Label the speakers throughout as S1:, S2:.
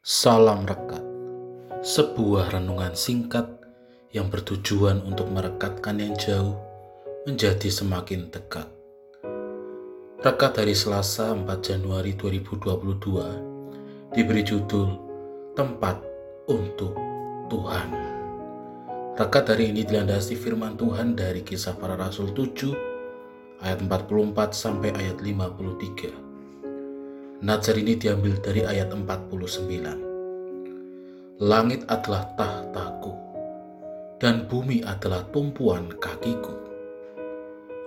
S1: Salam Rekat, sebuah renungan singkat yang bertujuan untuk merekatkan yang jauh menjadi semakin dekat. Rekat hari Selasa 4 Januari 2022 diberi judul Tempat untuk Tuhan. Rekat hari ini dilandasi firman Tuhan dari kisah para rasul 7 ayat 44 sampai ayat 53. Nazar ini diambil dari ayat 49. Langit adalah tahtaku, dan bumi adalah tumpuan kakiku.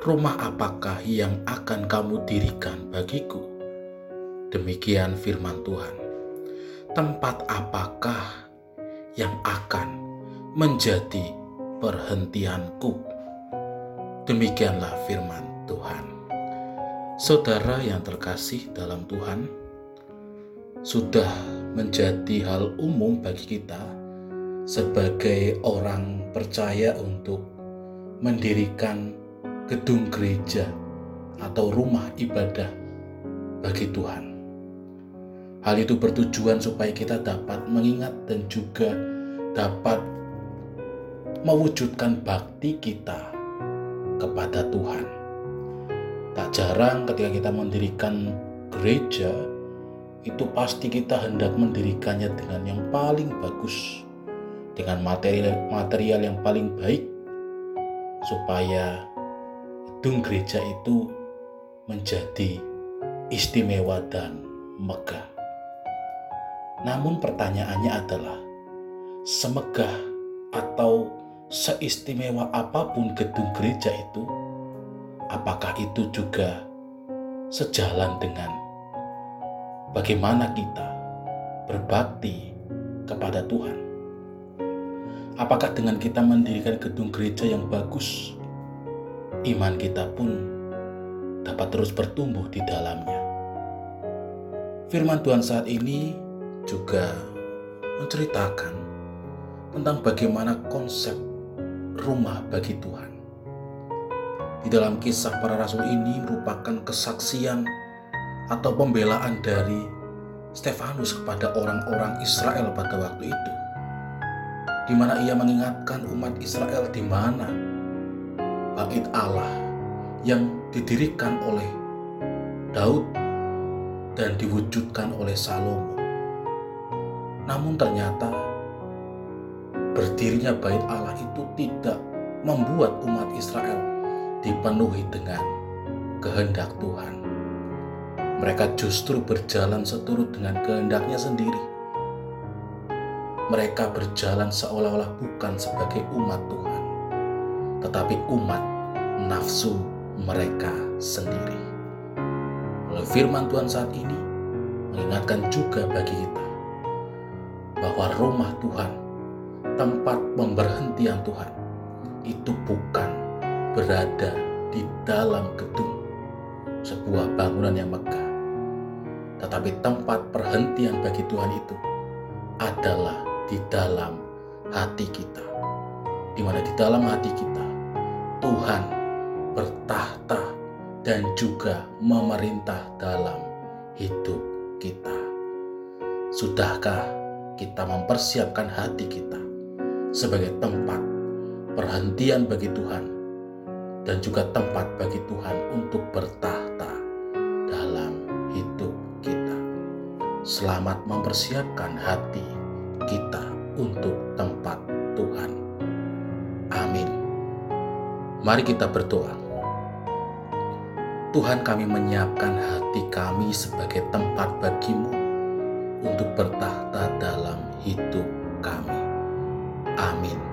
S1: Rumah apakah yang akan kamu dirikan bagiku? Demikian firman Tuhan. Tempat apakah yang akan menjadi perhentianku? Demikianlah firman Tuhan. Saudara yang terkasih dalam Tuhan, sudah menjadi hal umum bagi kita sebagai orang percaya untuk mendirikan gedung gereja atau rumah ibadah bagi Tuhan. Hal itu bertujuan supaya kita dapat mengingat dan juga dapat mewujudkan bakti kita kepada Tuhan Tak jarang ketika kita mendirikan gereja, itu pasti kita hendak mendirikannya dengan yang paling bagus, dengan material, material yang paling baik, supaya gedung gereja itu menjadi istimewa dan megah. Namun pertanyaannya adalah, semegah atau seistimewa apa pun gedung gereja itu, apakah itu juga sejalan dengan bagaimana kita berbakti kepada Tuhan? Apakah dengan kita mendirikan gedung gereja yang bagus, iman kita pun dapat terus bertumbuh di dalamnya? Firman Tuhan saat ini juga menceritakan tentang bagaimana konsep rumah bagi Tuhan di dalam kisah para rasul ini merupakan kesaksian atau pembelaan dari Stefanus kepada orang-orang Israel pada waktu itu, di mana ia mengingatkan umat Israel di mana bait Allah yang didirikan oleh Daud dan diwujudkan oleh Salomo. Namun ternyata berdirinya bait Allah itu tidak membuat umat Israel dipenuhi dengan kehendak Tuhan. Mereka justru berjalan seturut dengan kehendaknya sendiri. Mereka berjalan seolah-olah bukan sebagai umat Tuhan, tetapi umat nafsu mereka sendiri. Oleh firman Tuhan saat ini mengingatkan juga bagi kita bahwa rumah Tuhan, tempat pemberhentian Tuhan, itu bukan berada di dalam gedung sebuah bangunan yang megah. Tetapi tempat perhentian bagi Tuhan itu adalah di dalam hati kita. Di mana di dalam hati kita Tuhan bertahta dan juga memerintah dalam hidup kita. Sudahkah kita mempersiapkan hati kita sebagai tempat perhentian bagi Tuhan dan juga tempat bagi Tuhan untuk bertahta dalam hidup kita. Selamat mempersiapkan hati kita untuk tempat Tuhan. Amin. Mari kita berdoa. Tuhan kami menyiapkan hati kami sebagai tempat bagimu untuk bertahta dalam hidup kami. Amin.